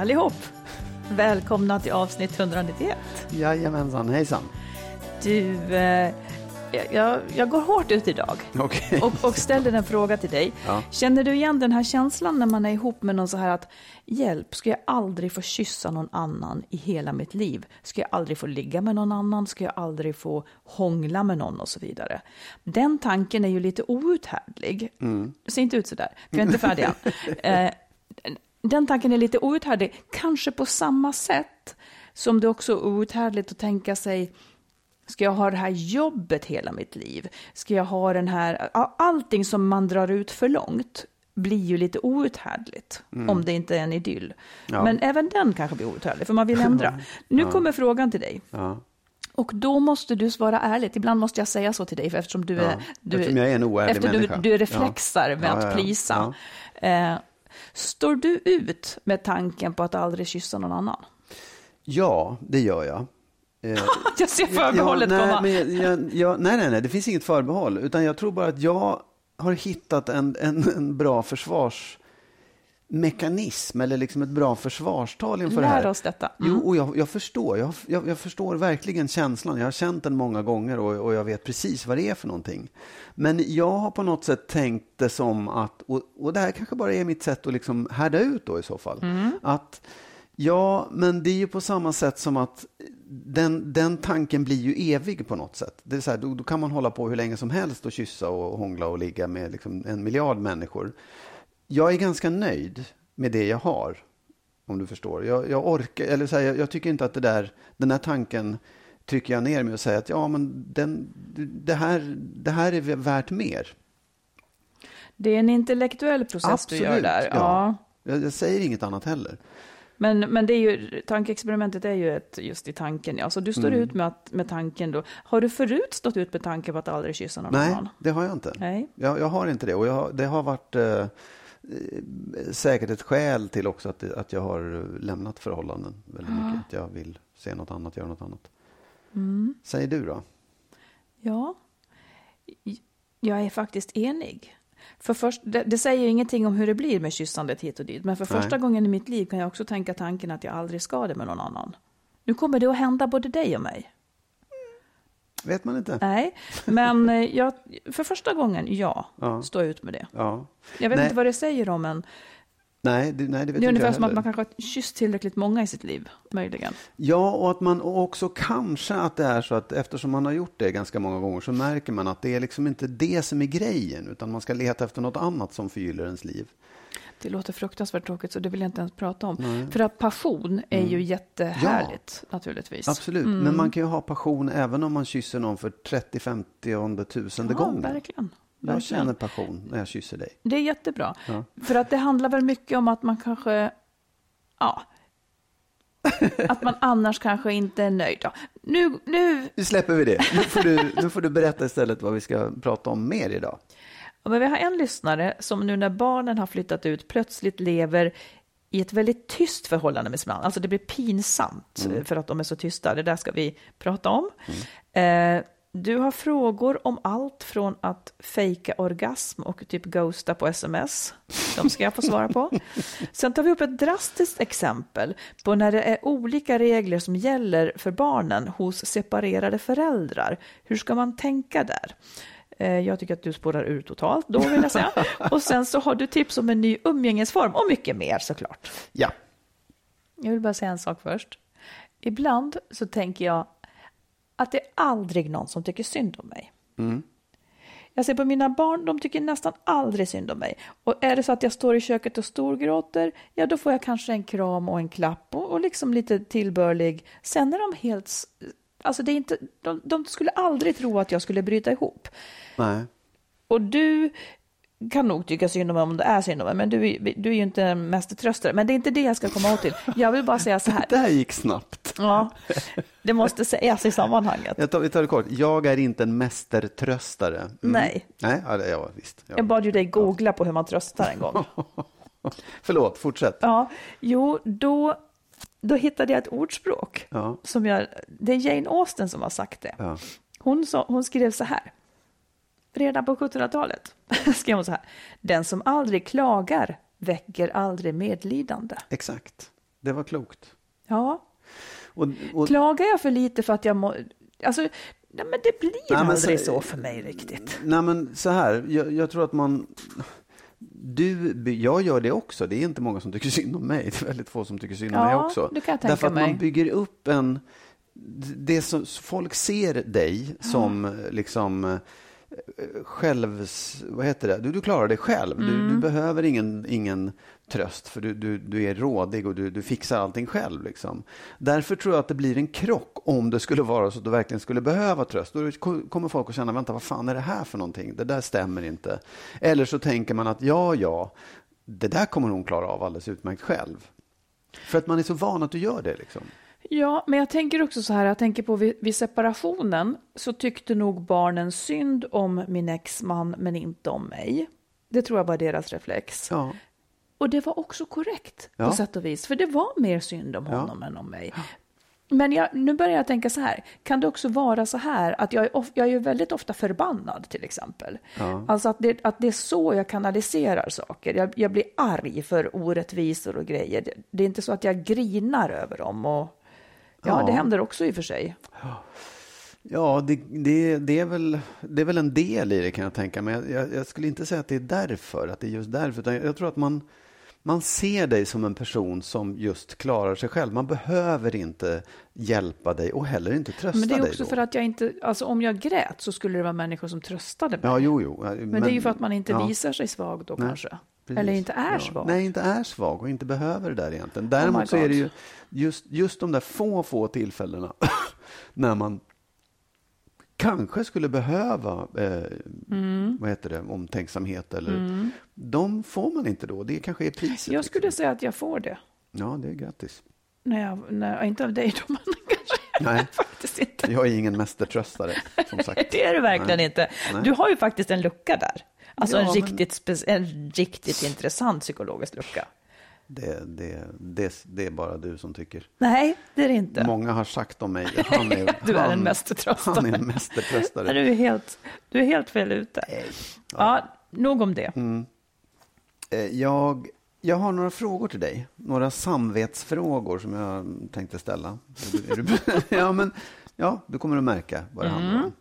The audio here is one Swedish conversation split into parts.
Allihop! Välkomna till avsnitt 191. Jajamensan, hejsan. Du, eh, jag, jag går hårt ut idag Okej. och, och ställer en fråga till dig. Ja. Känner du igen den här känslan när man är ihop med någon så här att hjälp, ska jag aldrig få kyssa någon annan i hela mitt liv? Ska jag aldrig få ligga med någon annan? Ska jag aldrig få hångla med någon och så vidare? Den tanken är ju lite outhärdlig. Mm. Det ser inte ut så där, för jag är inte färdig än. Eh, den tanken är lite outhärdlig, kanske på samma sätt som det också är outhärdligt att tänka sig Ska jag ha det här jobbet hela mitt liv? Ska jag ha den här... ja, Allting som man drar ut för långt blir ju lite outhärdligt om det inte är en idyll. Ja. Men även den kanske blir outhärdlig, för man vill ändra. Nu kommer frågan till dig. Ja. Och då måste du svara ärligt. Ibland måste jag säga så till dig, för eftersom du är... Ja, Du, eftersom jag är en oärlig människa. Du, du reflexar med Ja, att ja, ja. plisa. Eh, står du ut med tanken på att aldrig kyssa någon annan? ja, det gör jag. Eh, Jag ser förbehållet ja, nej, komma. men jag, jag, nej, nej, nej, det finns inget förbehåll. Utan jag tror bara att jag har hittat en, en, en bra försvarsmekanism eller liksom ett bra försvarstal inför det här. Lär oss detta. Jo, och jag, jag förstår. Jag, jag, jag förstår verkligen känslan. Jag har känt den många gånger och, och jag vet precis vad det är för någonting. Men jag har på något sätt tänkt det som att, och, och det här kanske bara är mitt sätt att liksom härda ut då i så fall. Att Ja, men det är ju på samma sätt som att den, den tanken blir ju evig på något sätt. Det är så här, då, då kan man hålla på hur länge som helst och kyssa och hångla och ligga med liksom en miljard människor. Jag är ganska nöjd med det jag har, om du förstår. Jag, jag orkar, eller så här, jag, jag tycker inte att det där, den här tanken trycker jag ner mig och säger att ja, men den, det, här, det här är värt mer. Det är en intellektuell process du gör där. Ja. ja. Jag, jag säger inget annat heller. Men, men det är ju, tankeexperimentet är ju ett just i tanken. Ja. Så du står Mm. ut med, att, med tanken då. Har du förut stått ut med tanken på att aldrig kyssa någon Nej, annan? det har jag inte. Nej. Jag, jag har inte det. Och jag, det har varit eh, säkert ett skäl till också att, att jag har lämnat förhållanden väldigt mycket. Att jag vill se något annat, göra något annat. Mm. Säger du då? Ja, jag är faktiskt enig. För först, det, det säger ingenting om hur det blir med kyssandet hit och dit, men för Nej. första gången i mitt liv kan jag också tänka tanken att jag aldrig ska det med någon annan. Nu kommer det att hända både dig och mig. Vet man inte? Nej, men eh, jag, för första gången, ja, Ja. stå ut med det. Ja. Jag vet Nej. inte vad det säger om en. Nej, det, nej, det vet Det är ungefär jag som att man kanske har kysst tillräckligt många i sitt liv, möjligen. Ja, och att man också kanske att det är så att eftersom man har gjort det ganska många gånger så märker man att det är liksom inte det som är grejen, utan man ska leta efter något annat som förgyller ens liv. Det låter fruktansvärt tråkigt, så det vill jag inte ens prata om. För att passion är ju jättehärligt, naturligtvis. Absolut, Mm. men man kan ju ha passion även om man kysser någon för 30, 50, tusende Ja, gången. verkligen. Jag verkligen. känner passion när jag kysser dig. Det är jättebra. För att det handlar väl mycket om att man kanske, ja, att man annars kanske inte är nöjd. Ja. Nu, nu, Nu släpper vi det. Nu får, du, nu får du berätta istället vad vi ska prata om mer idag. Ja, men vi har en lyssnare som nu när barnen har flyttat ut plötsligt lever i ett väldigt tyst förhållande med sin man. Alltså det blir pinsamt Mm. för att de är så tysta. Det där ska vi prata om. Eh, du har frågor om allt från att fejka orgasm och typ ghosta på sms. De ska jag få svara på. Sen tar vi upp ett drastiskt exempel på när det är olika regler som gäller för barnen hos separerade föräldrar. Hur ska man tänka där? Eh, Jag tycker att du spårar ur totalt då vill jag säga. Och sen så har du tips om en ny umgängesform och mycket mer såklart. Ja. Jag vill bara säga en sak först. Ibland så tänker jag att det är aldrig någon som tycker synd om mig. Jag ser på mina barn, de tycker nästan aldrig synd om mig. Och är det så att jag står i köket och storgråter, ja då får jag kanske en kram och en klapp och, och liksom lite tillbörlig. Sen är de helt... Alltså det är inte, de, de skulle aldrig tro att jag skulle bryta ihop. Nej. Och du kan nog tycka synd om mig om det är synd om mig, men du, du är ju inte en mästertröstare. Men det är inte det jag ska komma åt till. Jag vill bara säga så här. Det här gick snabbt. Ja, det måste sägas i sammanhanget. Jag tar, vi tar det kort. Jag är inte en mästertröstare. Mm. Nej. Nej, ja visst. Ja. Jag bad ju dig googla på hur man tröstar en gång. Förlåt, fortsätt. Ja, jo, då, då hittade jag ett ordspråk. Ja. Som jag, det är Jane Austen som har sagt det. Ja. Hon, sa, hon skrev så här. Redan på 1700-talet skrev hon så här. Den som aldrig klagar väcker aldrig medlidande. Exakt. Det var klokt. Ja, Och, och, klagar jag för lite för att jag må... Alltså, nej, men det blir Nej, aldrig så- så för mig riktigt. Nej, men så här. Jag, jag tror att man... Du, jag gör det också. Det är inte många som tycker synd om mig. Det är väldigt få som tycker synd om Ja, mig också. det kan jag tänka Därför att mig. man bygger upp en... Det som, folk ser dig som liksom eh, självs... Vad heter det? Du, du klarar dig själv. Du, Mm. du behöver ingen, ingen tröst för du, du, du är rådig och du, du fixar allting själv. Liksom. Därför tror jag att det blir en krock om det skulle vara så att du verkligen skulle behöva tröst. Då kommer folk att känna, vänta, vad fan är det här för någonting? Det där stämmer inte. Eller så tänker man att ja, ja, det där kommer hon klara av alldeles utmärkt själv. För att man är så van att du gör det. Liksom. Ja, men jag tänker också så här, jag tänker på vid, vid separationen så tyckte nog barnen synd om min exman men inte om mig. Det tror jag var deras reflex. Ja. Och det var också korrekt Ja. på sätt och vis, för det var mer synd om Ja. honom än om mig. Men jag, nu börjar jag tänka så här, kan det också vara så här att jag är, of, jag är väldigt ofta förbannad till exempel. Alltså att det, att det är så jag kanaliserar saker. Jag, jag blir arg för orättvisor och grejer. Det, det är inte så att jag grinar över dem. Och, ja, Ja. det händer också i och för sig. Ja, det, det, det, är väl, det är väl en del i det kan jag tänka mig. Jag, jag, jag skulle inte säga att det är därför, att det är just därför. Utan jag tror att man, man ser dig som en person som just klarar sig själv. Man behöver inte hjälpa dig och heller inte trösta Men det är dig. också för att jag inte, alltså om jag grät så skulle det vara människor som tröstade mig. Ja, jo, jo. men, det är ju för att man inte ja, visar sig svag då Nej, kanske. precis. Eller inte är Ja. svag. Nej, inte är svag och inte behöver det där egentligen. my Däremot så är det ju just, just de där få, få tillfällena när man kanske skulle behöva eh, Mm. vad heter det, omtänksamhet. Eller, De får man inte då. Det kanske är priset. Jag skulle liksom. säga att jag får det. Ja, det är grattis. Jag, när, inte av dig då, men kanske Nej, faktiskt inte. jag är ingen mästertröstare, som sagt. Det är du verkligen Nej. inte. Nej. Du har ju faktiskt en lucka där. Alltså Ja, en, men- riktigt spe- en riktigt intressant psykologisk lucka. Det, det, det, det är bara du som tycker. Nej, det är det inte. Många har sagt om mig att han är, Du är en mästertröstare. Han är en mästertröstare. du är helt, du är helt fel ute. Ja, nog om det. Mm. Eh, Jag, jag har några frågor till dig. Några samvetsfrågor som jag tänkte ställa. Ja, men, ja, du kommer att märka vad det handlar om.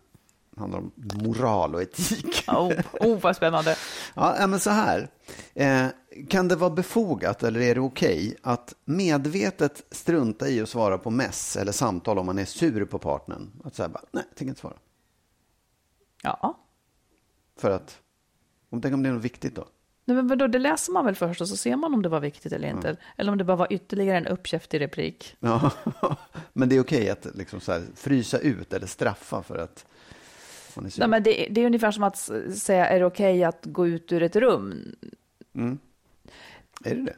Handlar om moral och etik. Oh, oh, vad spännande. Ja, ja, men så här. Eh, kan det vara befogat eller är det okej att medvetet strunta i att svara på mess eller samtal om man är sur på partnern? Att säga bara, nej, tänker inte svara. Ja. För att, om, tänk om det är något viktigt då? Nej, men vadå, det läser man väl först och så ser man om det var viktigt eller inte. Eller om det bara var ytterligare en uppkäftig replik. Ja, men det är okej att liksom så här, frysa ut eller straffa för att man är sur. Nej, men det, det är ungefär som att säga, är det okej att gå ut ur ett rum? Är det det?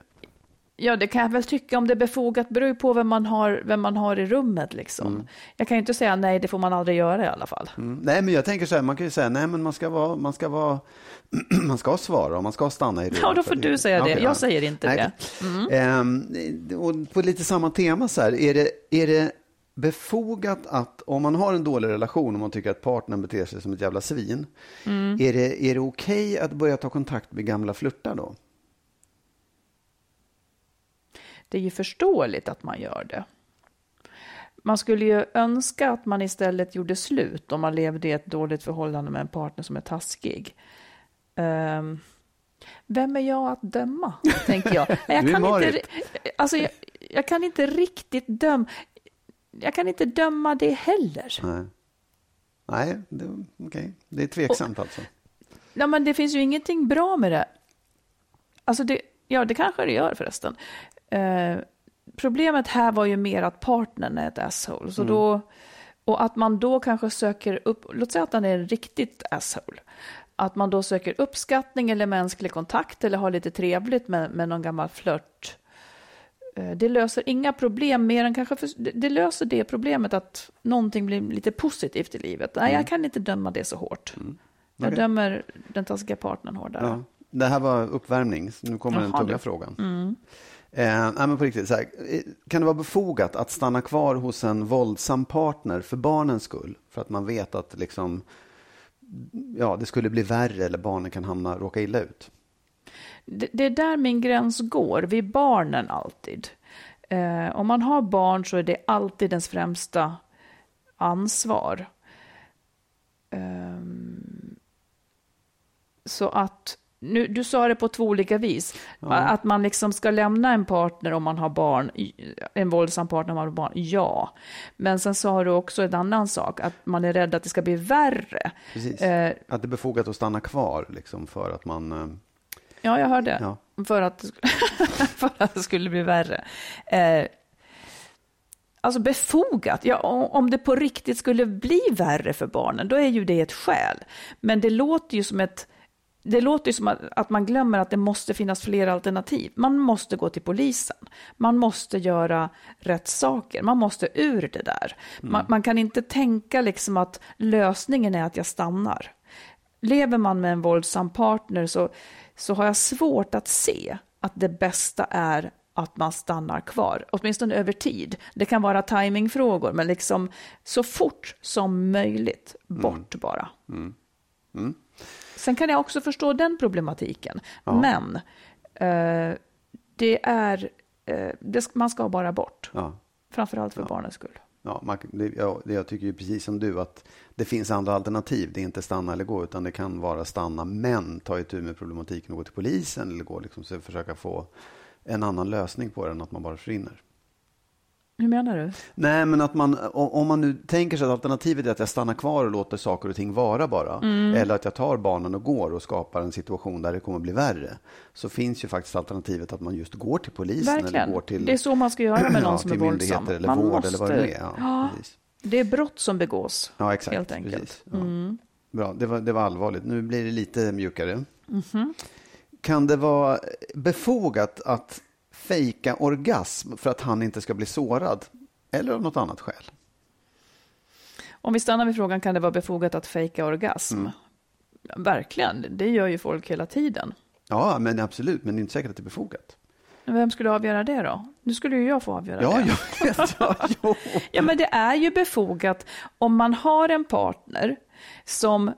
Ja, det kan jag väl tycka om det är befogat. beror ju på vem man har, vem man har i rummet. Liksom. Jag kan ju inte säga nej, det får man aldrig göra i alla fall. Mm. Nej, men jag tänker så här, man kan ju säga nej, men man ska vara, man ska vara, man ska svara och man ska stanna i rummet. Ja, då får du säga det. Okej, Jag ja. säger inte Nej. det. Ehm, och på lite samma tema så här, är det, är det befogat att om man har en dålig relation och man tycker att partnern beter sig som ett jävla svin, Mm. är det, är det okej att börja ta kontakt med gamla flörtar då? Det är ju förståeligt att man gör det. Man skulle ju önska att man istället gjorde slut om man levde i ett dåligt förhållande med en partner som är taskig. Ehm, vem är jag att döma, tänker jag. Jag kan, inte, alltså, jag, jag kan inte riktigt döma. Jag kan inte döma det heller. Nej, Nej det, okej. det är tveksamt alltså. Ja, men det finns ju ingenting bra med det. Alltså det, ja, det kanske det gör förresten. Eh, problemet här var ju mer att partnern är ett asshole. Så då, och att man då kanske söker upp, låt säga att han är en riktigt asshole. Att man då söker uppskattning eller mänsklig kontakt eller har lite trevligt med, med någon gammal flört. Eh, Det löser inga problem mer än kanske, för, det, löser det problemet att någonting blir lite positivt i livet. Nej, jag kan inte döma det så hårt. Jag Okej. dömer den taskiga partnern hårdare. Ja. Det här var uppvärmning, nu kommer den Jaha, tunga du. frågan. Eh, nej, men på riktigt, så här, eh, kan det vara befogat att stanna kvar hos en våldsam partner för barnens skull? För att man vet att liksom, ja, det skulle bli värre eller barnen kan hamna, råka illa ut. Det, det är där min gräns går, vid barnen alltid. Eh, om man har barn så är det alltid ens främsta ansvar. Ehm, så att, nu, du sa det på två olika vis. Att man liksom ska lämna en partner om man har barn, en våldsam partner om man har barn, ja. Men sen sa du också en annan sak, att man är rädd att det ska bli värre. Precis. Eh, Att det är befogat att stanna kvar liksom, för att man... Ja, jag hörde. Ja. För, att, för att det skulle bli värre. Eh, alltså befogat. Ja, om det på riktigt skulle bli värre för barnen, då är ju det ett skäl. Men det låter ju som ett... Det låter ju som att, att man glömmer att det måste finnas fler alternativ. Man måste gå till polisen. Man måste göra rätt saker. Man måste ur det där. Man, man kan inte tänka liksom att lösningen är att jag stannar. Lever man med en våldsam partner så, så har jag svårt att se att det bästa är att man stannar kvar, åtminstone över tid. Det kan vara timingfrågor, men liksom så fort som möjligt, bort bara. Sen kan jag också förstå den problematiken, men eh, det är, eh, det, man ska bara bort, ja. framförallt för barnens skull. Ja, man, det, ja, jag tycker ju precis som du att det finns andra alternativ. Det är inte stanna eller gå, utan det kan vara stanna men ta itu med problematiken och gå till polisen eller gå liksom, så försöka få en annan lösning på det än att man bara försvinner. Hur menar du? Nej, men att man, om man nu tänker sig att alternativet är att jag stannar kvar och låter saker och ting vara bara, Mm. eller att jag tar barnen och går och skapar en situation där det kommer bli värre, så finns ju faktiskt alternativet att man just går till polisen eller Verkligen. går till, Det är så man ska göra med någon ja, som är våldsam. eller Man vård måste, eller vad det är. Ja, Ja, det är brott som begås. Ja, exakt. Helt enkelt. Mm. Precis. Ja. Bra, det var, det var allvarligt. Nu blir det lite mjukare. Mhm. Kan det vara befogat att fejka orgasm för att han inte ska bli sårad? Eller av något annat skäl? Om vi stannar vid frågan, kan det vara befogat att fejka orgasm? Mm. Verkligen, det gör ju folk hela tiden. Ja, men absolut. Men det är inte säkert att det är befogat. Vem skulle avgöra det då? Nu skulle ju jag få avgöra Ja, det. vet. Ja, jo. Ja, men det är ju befogat om man har en partner som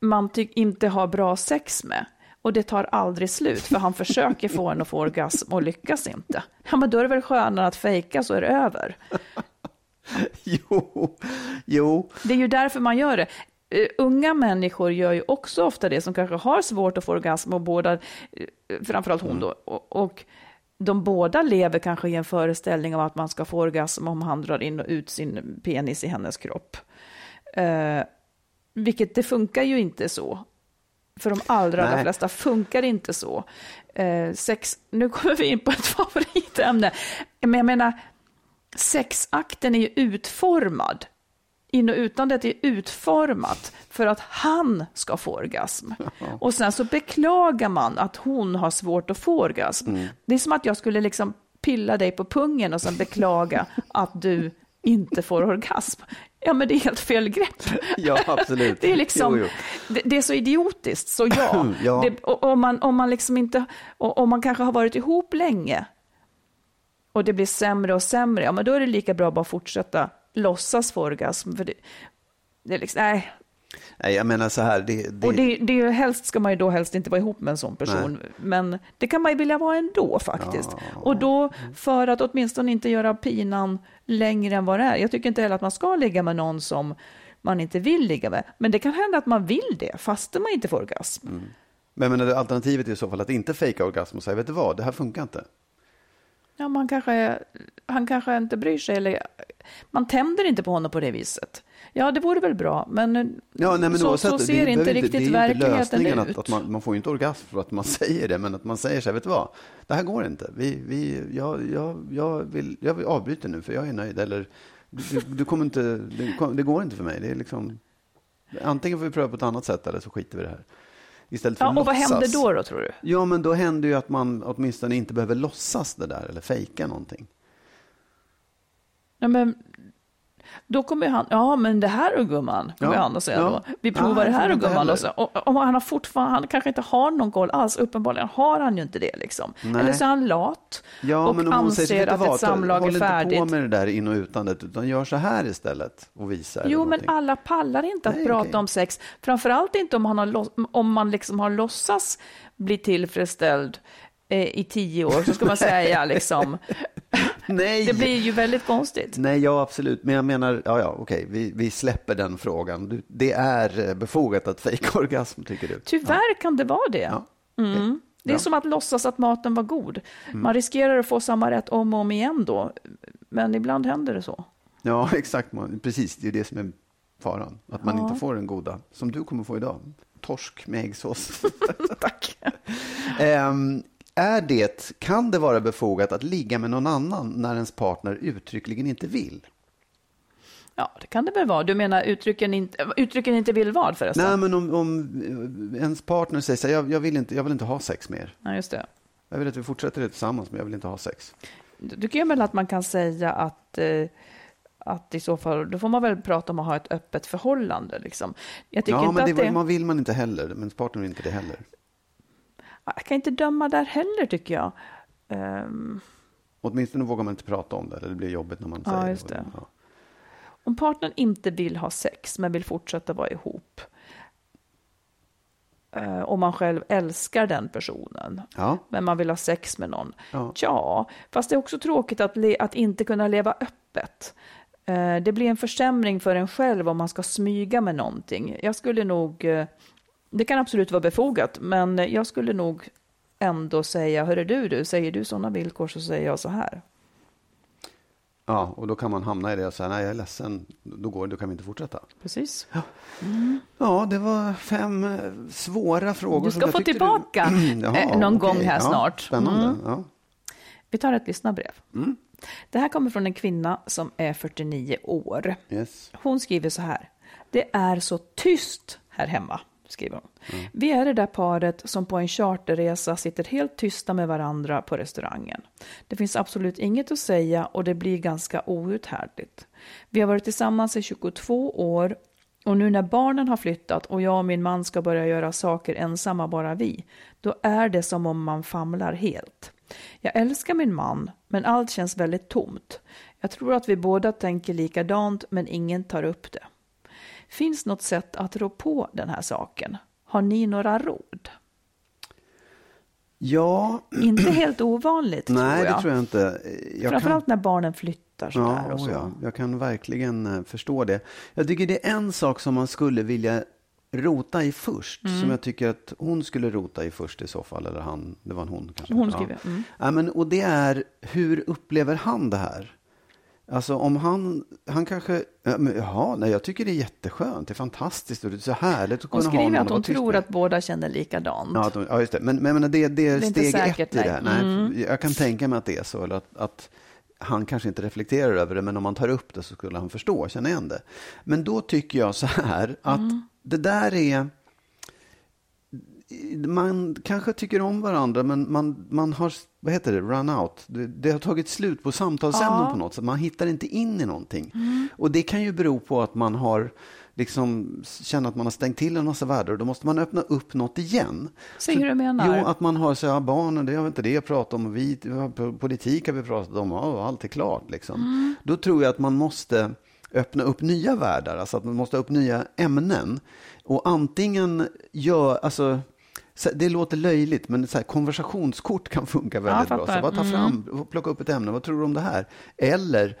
man inte har bra sex med och det tar aldrig slut för han försöker få en att få orgasm och lyckas inte. Ja, men då är det väl skönare att fejka så är det över. jo, jo. Det är ju därför man gör det. Uh, unga människor gör ju också ofta det som kanske har svårt att få orgasm och båda, uh, framförallt hon då, och, och de båda lever kanske i en föreställning om att man ska få orgasm om han drar in och ut sin penis i hennes kropp. Uh, vilket det funkar ju inte så. För de allra, allra flesta funkar inte så. Eh, sex, nu kommer vi in på ett favoritämne. Men jag menar, sexakten är ju utformad. In och utandet är utformat för att han ska få orgasm. Och sen så beklagar man att hon har svårt att få orgasm. Det är som att jag skulle liksom pilla dig på pungen och sen beklaga att du inte får orgasm. Ja, men det är helt fel grepp. Ja, absolut. Det är liksom, Jo, jo. Det, det är så idiotiskt, så ja. Ja. Det, och, om, man, om man liksom inte, om man kanske har varit ihop länge och det blir sämre och sämre, ja men då är det lika bra att bara fortsätta låtsas få orgasm. För det, det är liksom, nej. Nej, jag menar så här. Det, det, Och det, det är ju, helst ska man ju då helst inte vara ihop med en sån person, men det kan man ju vilja vara ändå faktiskt. Och då för att åtminstone inte göra pinan längre än vad det är. Jag tycker inte heller att man ska ligga med någon som man inte vill ligga med, men det kan hända att man vill det fastän man inte får orgasm. Mm. Men men alternativet är i så fall att inte fejka orgasm och säga, vet du vad, det här funkar inte. Ja, man kanske, han kanske inte bryr sig, eller man tänder inte på honom på det viset. Ja, det vore väl bra, men, Ja, nej, men så, oavsett, så det ser behöver inte det riktigt ju inte verkligheten ut. Att, att man, man får inte orgasm för att man säger det, men att man säger så här, vet du vad, det här går inte. Vi, vi, jag, jag, jag, vill, jag vill avbryta nu för jag är nöjd. Eller, du, du kommer inte, det, det går inte för mig. Det är liksom, antingen får vi pröva på ett annat sätt eller så skiter vi i det här. Istället för Ja, och vad låtsas. händer då, då, tror du? Ja, men då händer ju att man åtminstone inte behöver låtsas det där eller fejka någonting. Ja, men, då kommer han, ja men det här då gumman, kommer Ja, han att säga ja. då. Vi provar det jag här inte gumman. Och, och om han har fortfarande, han kanske inte har någon koll alls, uppenbarligen har han ju inte det liksom. Nej. Eller så är han lat Ja, och men säger, anser du att vad, ett samlag håll är inte färdigt. på med det där in och utandet, utan gör så här istället och visa. Jo, men alla pallar inte att Nej, prata okej. om sex. Framförallt inte om man, har, om man liksom har låtsas bli tillfredsställd eh, i tio år, så ska man säga liksom. Nej! Det blir ju väldigt konstigt. Nej, ja absolut. Men jag menar, ja, ja, okej, vi, vi släpper den frågan. Du, det är eh, befogat att fejka orgasm, tycker du? Tyvärr kan det vara det. Ja. Mm. Det är Bra. som att låtsas att maten var god. Mm. Man riskerar att få samma rätt om och om igen då. Men ibland händer det så. Ja, exakt. Precis, det är det som är faran. Att man Ja. inte får den goda, som du kommer få idag. Torsk med äggsås. Tack. Ehm, är det, kan det vara befogat att ligga med någon annan när ens partner uttryckligen inte vill? Ja, det kan det väl vara. Du menar uttrycken inte, uttrycken inte vill vad förresten? Nej, men om, om eh, ens partner säger så här, jag, jag, vill inte, jag vill inte ha sex mer. Nej, just det. Jag vill att vi fortsätter det tillsammans, men jag vill inte ha sex. Du tycker väl att man kan säga att, eh, att i så fall, då får man väl prata om att ha ett öppet förhållande. Liksom. Jag tycker Ja, inte men det, att det... man vill man inte heller, men ens partner vill inte det heller. Jag kan inte döma där heller tycker jag. Ehm, Åtminstone vågar man inte prata om det, eller det blir jobbigt när man Ja, säger just det. Ja. om partnern inte vill ha sex men vill fortsätta vara ihop. eh, och man själv älskar den personen. Ja. Men man vill ha sex med någon. Ja. Ja, fast det är också tråkigt att, le- att inte kunna leva öppet. Eh, det blir en försämring för en själv om man ska smyga med någonting. Jag skulle nog, eh, det kan absolut vara befogat, men jag skulle nog ändå säga, hörru du, du, säger du sådana villkor så säger jag så här. ja, och då kan man hamna i det och säga, nej jag är ledsen, då, går, då kan vi inte fortsätta. Precis. Ja, det var fem eh, svåra frågor. Du ska få tillbaka, eh, någon gång här ja, snart. Spännande. Mm. Ja. Vi tar ett lyssnarbrev. Det här kommer från en kvinna som är 49 år. Yes. Hon skriver så här. Det är så tyst här hemma, skriver hon. Vi är det där paret som på en charterresa sitter helt tysta med varandra på restaurangen. Det finns absolut inget att säga och det blir ganska outhärdligt. Vi har varit tillsammans i 22 år och nu när barnen har flyttat och jag och min man ska börja göra saker ensamma bara vi, då är det som om man famlar helt. Jag älskar min man, men allt känns väldigt tomt. Jag tror att vi båda tänker likadant, men ingen tar upp det. Finns något sätt att rå på den här saken? Har ni några råd? Ja, Inte helt ovanligt, nej tror jag. det tror jag inte. Jag Framförallt när barnen flyttar sådär Ja, och så. ja, jag kan verkligen eh, förstå det. Jag tycker det är en sak som man skulle vilja rota i först, Mm. som jag tycker att hon skulle rota i först i så fall, eller han, det var en hon kanske. Hon Ja. skriver, mm. Ja, men, och det är, hur upplever han det här? Alltså om han, han kanske, jaha, nej jag tycker det är jätteskönt, det är fantastiskt och det är så härligt att Hon kunna ha någon skriver att hon tror med. att båda känner likadant. Ja, att de, ja just det. Men, men, men det, det är är steg säkert, ett i det här. nej. Nej, Mm. Jag kan tänka mig att det är så. Eller att, att han kanske inte reflekterar över det, men om man tar upp det så skulle han förstå, känna igen det. Men då tycker jag så här, att Mm. det där är... man kanske tycker om varandra, men man, man har, vad heter det, run out. Det, det har tagit slut på samtalsämnen Ja. på något sätt. Man hittar inte in i någonting. Och det kan ju bero på att man har liksom känner att man har stängt till en massa världar och då måste man öppna upp något igen. Så- hur du menar. Jo, att man har så här, barnen, det har inte det jag pratat om, och vi, politik har vi pratat om, ja, allt är klart. Liksom. Då tror jag att man måste öppna upp nya världar, alltså att man måste ha upp nya ämnen. Och antingen gör, alltså, så- det låter löjligt, men så här, konversationskort kan funka väldigt bra. Så bara ta fram och plocka upp ett ämne, vad tror du om det här? Eller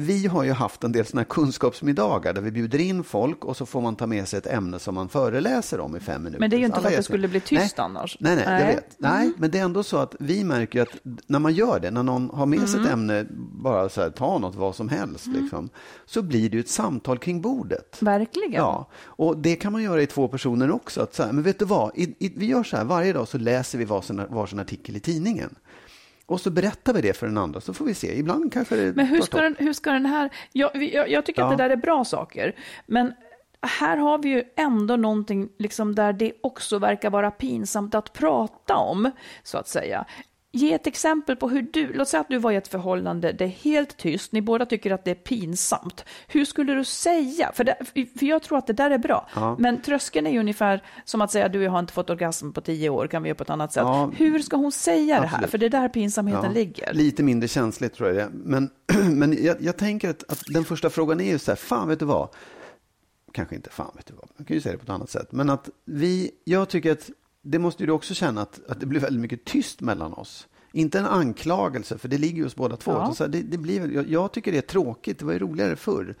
vi har ju haft en del såna kunskapsmiddagar där vi bjuder in folk och så får man ta med sig ett ämne som man föreläser om i fem minuter. Men det är ju inte för att det skulle bli tyst nej, annars. Nej, nej, Nej. jag vet. Nej, men det är ändå så att vi märker att när man gör det, när någon har med sig ett ämne, bara så här, ta något, vad som helst, liksom, så blir det ju ett samtal kring bordet. Verkligen. Ja, och det kan man göra i två personer också. Att så här, men vet du vad, I, i, vi gör så här, varje dag så läser vi varsin, varsin artikel i tidningen. Och så berättar vi det för den andra, så får vi se. Ibland kanske det Men hur ska, den, hur ska den här... Jag, jag, jag tycker Ja. att det där är bra saker. Men här har vi ju ändå någonting liksom där det också verkar vara pinsamt att prata om, så att säga. Ge ett exempel på hur du, låt säga att du var i ett förhållande, det är helt tyst, ni båda tycker att det är pinsamt. Hur skulle du säga? För, det, för jag tror att det där är bra. Ja. Men tröskeln är ju ungefär som att säga du har inte fått orgasm på tio år, kan vi göra på ett annat sätt. Ja. Hur ska hon säga det här? Absolut. För det är där pinsamheten Ja, ligger. Lite mindre känsligt tror jag det. Men, men jag, jag tänker att, att den första frågan är ju så här, fan vet du vad? Kanske inte fan vet du vad, man kan ju säga det på ett annat sätt. Men att vi, jag tycker att det måste ju du också känna att, att det blir väldigt mycket tyst mellan oss. Inte en anklagelse, för det ligger ju hos båda två. Ja. Så det, det blir, jag, jag tycker det är tråkigt, det var ju roligare förr.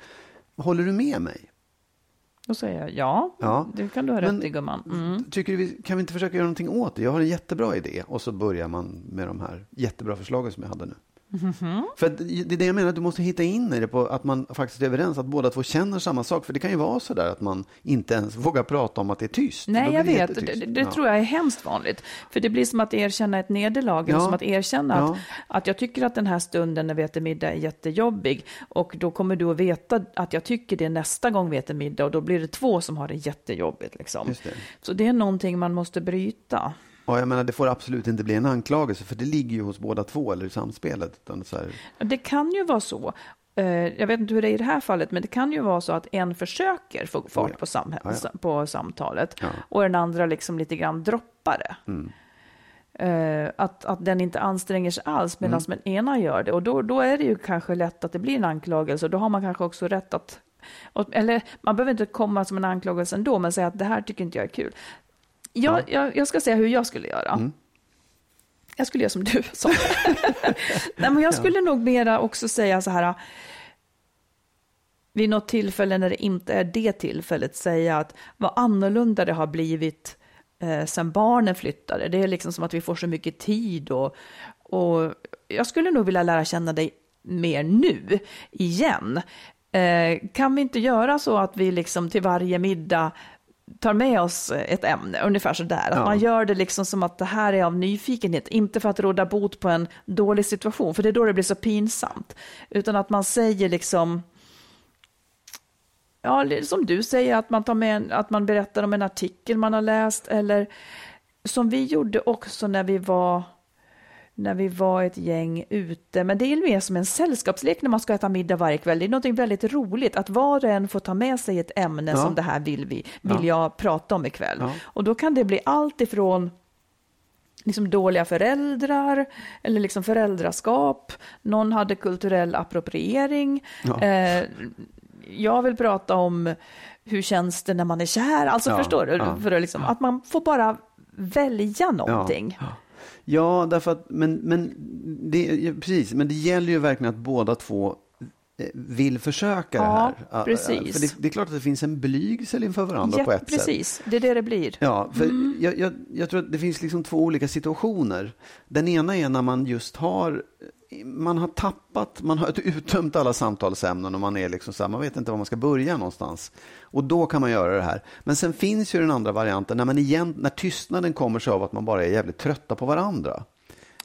Håller du med mig? Då säger jag ja, Ja. det kan du ha rätt i gumman. Mm. Tycker vi, kan vi inte försöka göra någonting åt det? Jag har en jättebra idé. Och så börjar man med de här jättebra förslagen som jag hade nu. Mhm. För att det det är det jag menar, du måste hitta in i det på att man faktiskt är överens, att båda två känner samma sak. För det kan ju vara så där att man inte ens vågar prata om att det är tyst. Nej, jag det vet. jättetyst. Det, det Ja. tror jag är hemskt vanligt. För det blir som att erkänna ett nederlag, Ja. som att erkänna Ja. att, att jag tycker att den här stunden när vi äter middag är jättejobbig. Och då kommer du att veta att jag tycker det nästa gång vi äter middag. Och då blir det två som har det jättejobbigt. Liksom. Det. Så det är någonting man måste bryta. Ja, jag menar, det får absolut inte bli en anklagelse, för det ligger ju hos båda två, eller i samspelet. Det kan ju vara så. eh, Jag vet inte hur det är i det här fallet, men det kan ju vara så att en försöker få fart Oh ja. på, samhä- Ja, ja. på samtalet Ja. och den andra liksom lite grann droppar det. Mm. Eh, att, att den inte anstränger sig alls medan Mm. den ena gör det. Och då, då är det ju kanske lätt att det blir en anklagelse och då har man kanske också rätt att eller man behöver inte komma som en anklagelse ändå, men säga att det här tycker inte jag är kul. Jag, jag, jag ska säga hur jag skulle göra. Mm. Jag skulle göra som du sa. Nej, men jag skulle nog mera också säga så här. Vid något tillfälle när det inte är det tillfället säga att vad annorlunda det har blivit eh, sen barnen flyttade. Det är liksom som att vi får så mycket tid och, och jag skulle nog vilja lära känna dig mer nu igen. Eh, kan vi inte göra så att vi liksom till varje middag tar med oss ett ämne, ungefär så där. Att Ja. man gör det liksom som att det här är av nyfikenhet, inte för att råda bot på en dålig situation, för det är då det blir så pinsamt. Utan att man säger liksom, ja, som du säger, att man, tar med en, att man berättar om en artikel man har läst, eller som vi gjorde också när vi var när vi var ett gäng ute. Men det är mer som en sällskapslek när man ska äta middag varje kväll. Det är något väldigt roligt att var och en får ta med sig ett ämne Ja. som det här vill, vi, vill Ja. jag prata om ikväll. Ja. Och då kan det bli allt ifrån liksom dåliga föräldrar eller liksom föräldraskap. Någon hade kulturell appropriering. Ja. Eh, jag vill prata om hur känns det när man är kär. Alltså förstår du? För att, liksom, att man får bara välja någonting. Ja, därför att, men, men, det, precis, men det gäller ju verkligen att båda två eh, vill försöka det Ja, här. Ja, precis. För det, det är klart att det finns en blygsel inför varandra Ja, på ett sätt. precis, det är det det blir. Ja, för Mm. jag, jag, jag tror att det finns liksom två olika situationer. Den ena är när man just har man har tappat, man har uttömt alla samtalsämnen och man är liksom så här, man vet inte var man ska börja någonstans. Och då kan man göra det här. Men sen finns ju den andra varianten när man igen, när tystnaden kommer sig av att man bara är jävligt trötta på varandra.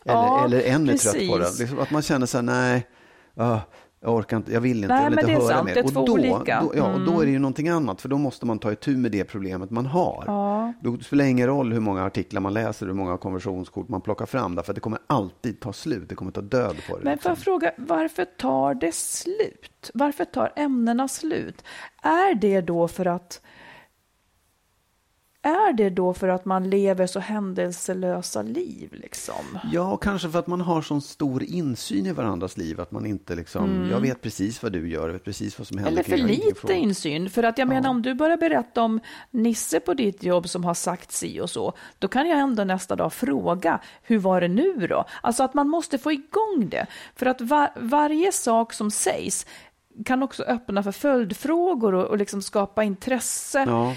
Eller, Ja, eller en är trött på det. precis. Liksom att man känner så här, nej, ah, Jag orkar inte, jag vill inte, Nej, jag vill inte höra sant. mer. Och då. Då, ja, och då Mm. är det ju någonting annat, för då måste man ta itu med det problemet man har. Ja. Då spelar det ingen roll hur många artiklar man läser, hur många konversionskort man plockar fram, därför att det kommer alltid ta slut, det kommer ta död på det. Men får liksom. jag fråga, varför tar det slut? Varför tar ämnena slut? Är det då för att är det då för att man lever så händelselösa liv liksom? Ja, kanske för att man har sån stor insyn i varandras liv, att man inte liksom, jag vet precis vad du gör, jag vet precis vad som händer. Mm. Eller för lite insyn. För att jag menar om du börjar berätta om Nisse på ditt jobb som har sagt si och så, då kan jag ändå nästa dag fråga, hur var det nu då? Alltså att man måste få igång det. För att var, varje sak som sägs kan också öppna för följdfrågor och, och liksom skapa intresse. Ja.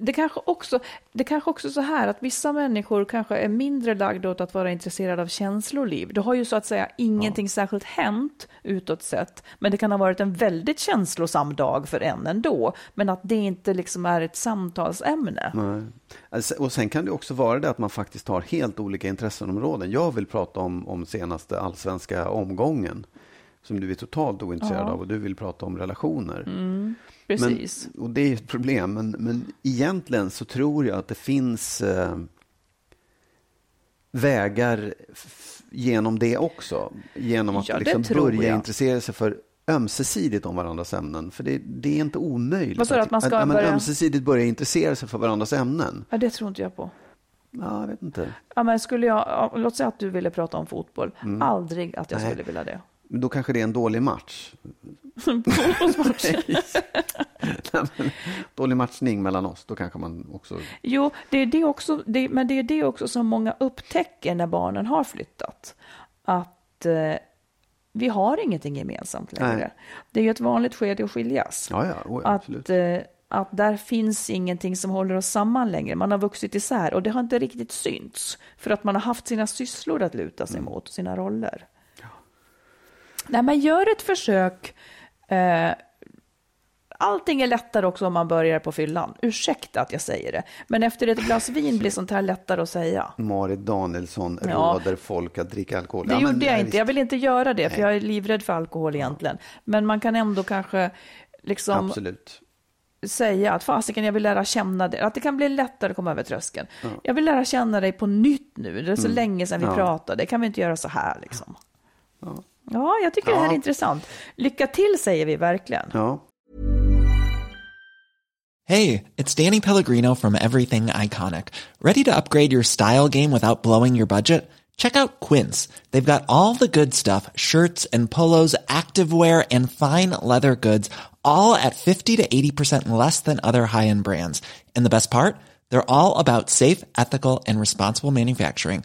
Det kanske, också, det kanske också så här att vissa människor kanske är mindre lagda åt att vara intresserade av känsloliv. Det har ju så att säga ingenting särskilt hänt utåt sett, men det kan ha varit en väldigt känslosam dag för en ändå. Men att det inte liksom är ett samtalsämne. Nej. Alltså, Och sen kan det också vara det att man faktiskt har helt olika intresseområden. Jag vill prata om, om senaste allsvenska omgången, som du är totalt ointresserad Ja. av, och du vill prata om relationer. Precis. Men, och det är ett problem, men, men egentligen så tror jag att det finns eh, vägar genom det också. Genom att Ja, liksom börja jag. intressera sig för ömsesidigt om varandras ämnen. För det, det är inte omöjligt. Vad sa du, att man ska men börja- ömsesidigt börja intressera sig för varandras ämnen. Ja, det tror inte jag på. Ja, jag vet inte. Ja, men skulle jag, ja, låt säga att du ville prata om fotboll. Aldrig att jag Nej. skulle vilja det. Men då kanske det är en dålig match. Fotbollsmatch. Dålig matchning mellan oss, då kanske man också... Jo, det är det också, det, men det är det också som många upptäcker när barnen har flyttat. Att eh, vi har ingenting gemensamt längre. Nej. Det är ju ett vanligt skede att skiljas. Ja, ja, absolut. att, eh, att där finns ingenting som håller oss samman längre. Man har vuxit isär och det har inte riktigt synts. För att man har haft sina sysslor att luta sig Mm. mot, sina roller. Nej, men gör ett försök. Eh, allting är lättare också om man börjar på fyllan. Ursäkta att jag säger det. Men efter ett glas vin blir sånt här lättare att säga. Marit Danielsson Ja. råder folk att dricka alkohol. Det Ja, men gjorde jag nej, inte. Jag vill inte göra det, för jag är livrädd för alkohol egentligen. Men man kan ändå kanske liksom Absolut. säga att fasiken, jag vill lära känna dig. Att det kan bli lättare att komma över tröskeln. Jag vill lära känna dig på nytt nu. Det är så länge sedan vi Mm. Ja. pratade. Kan vi inte göra så här liksom? Ja, jag tycker det här är Ja. intressant. Lycka till säger vi verkligen. Ja. Hey, it's Danny Pellegrino from Everything Iconic. Ready to upgrade your style game without blowing your budget? Check out Quince. They've got all the good stuff shirts and polos, activewear, and fine leather goods, all at 50 to 80% less than other high end brands. And the best part? They're all about safe, ethical, and responsible manufacturing.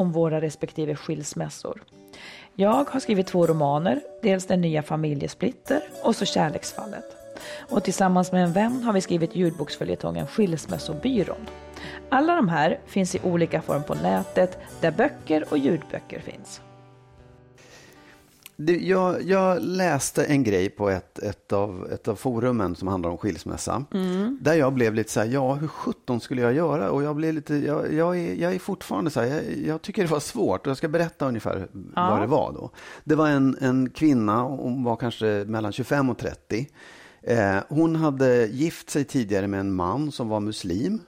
om våra respektive skilsmässor. Jag har skrivit två romaner, dels Den nya familjesplitter och så Kärleksfallet. Och tillsammans med en vän har vi skrivit ljudboksföljetongen Skilsmässobyrån. Alla de här finns i olika form på nätet där böcker och ljudböcker finns. Jag, jag läste en grej på ett, ett, av, ett av forumen som handlar om skilsmässa. Mm. Där jag blev lite så här, ja hur sjutton skulle jag göra? Och jag blev lite, jag, jag, är, jag är fortfarande så här, jag, jag tycker det var svårt. Och jag ska berätta ungefär Ja. vad det var då. Det var en, en kvinna, hon var kanske mellan 25 och 30. Eh, hon hade gift sig tidigare med en man som var muslim.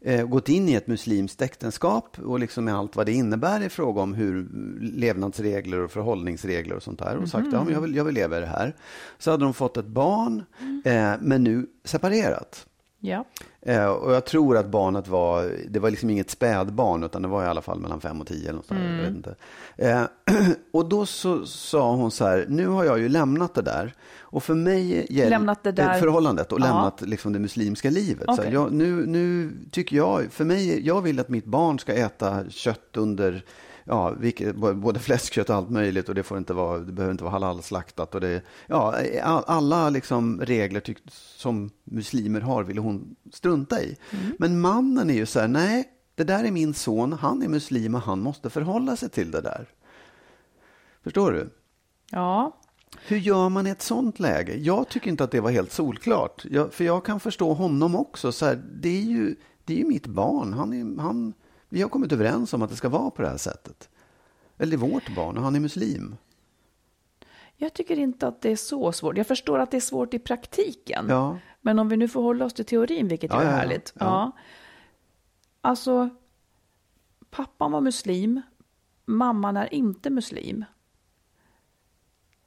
Eh, gått in i ett muslimskt äktenskap och liksom med allt vad det innebär i fråga om hur levnadsregler och förhållningsregler och sånt där. Och sagt, ja men jag vill, jag vill leva i det här. Så hade de fått ett barn, eh, men nu separerat. Ja. Eh, och jag tror att barnet var, det var liksom inget spädbarn utan det var i alla fall mellan fem och tio eller något sånt där, jag vet inte. Eh, och då så sa hon så här, nu har jag ju lämnat det där och för mig gäller Lämnat det där- eh, förhållandet och Ja. lämnat liksom det muslimska livet. Så här, Okej. jag, nu, nu tycker jag, för mig, jag vill att mitt barn ska äta kött under Ja, vilket, både fläskkött och allt möjligt och det, får inte vara, det behöver inte vara halalslaktat. Och det, ja, all- alla liksom regler tyck, som muslimer har ville hon strunta i. Men mannen är ju så här, nej, det där är min son, han är muslim och han måste förhålla sig till det där. Förstår du? Ja. Hur gör man i ett sånt läge? Jag tycker inte att det var helt solklart. Jag, för jag kan förstå honom också. Så här, det, är ju, det är ju mitt barn. Han är, han, vi har kommit överens om att det ska vara på det här sättet. Eller det är vårt barn och han är muslim. Jag tycker inte att det är så svårt. Jag förstår att det är svårt i praktiken. Ja. Men om vi nu får hålla oss till teorin, vilket Ja, är ja, härligt. Ja. Ja. Alltså, pappan var muslim, mamman är inte muslim.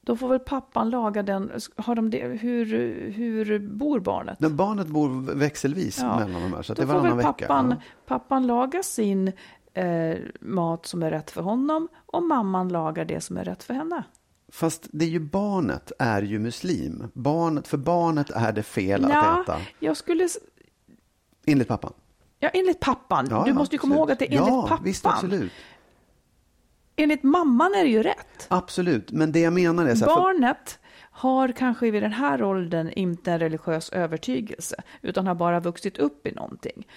Då får väl pappan laga den. Har de det, hur, hur bor barnet? Men barnet bor växelvis Ja. mellan de här. Så att Då det är får väl vecka. pappan, Ja. pappan laga sin eh, mat som är rätt för honom och mamman lagar det som är rätt för henne. Fast det är ju barnet är ju muslim. Barnet, för barnet är det fel att Ja, äta. jag skulle... Enligt pappan. Ja, enligt pappan. Ja, du måste ju komma absolut. ihåg att det är enligt ja, pappan. visst absolut. Enligt mamman är det ju rätt. Absolut, men det jag menar är så här, Barnet har kanske vid den här åldern inte en religiös övertygelse, utan har bara vuxit upp i någonting.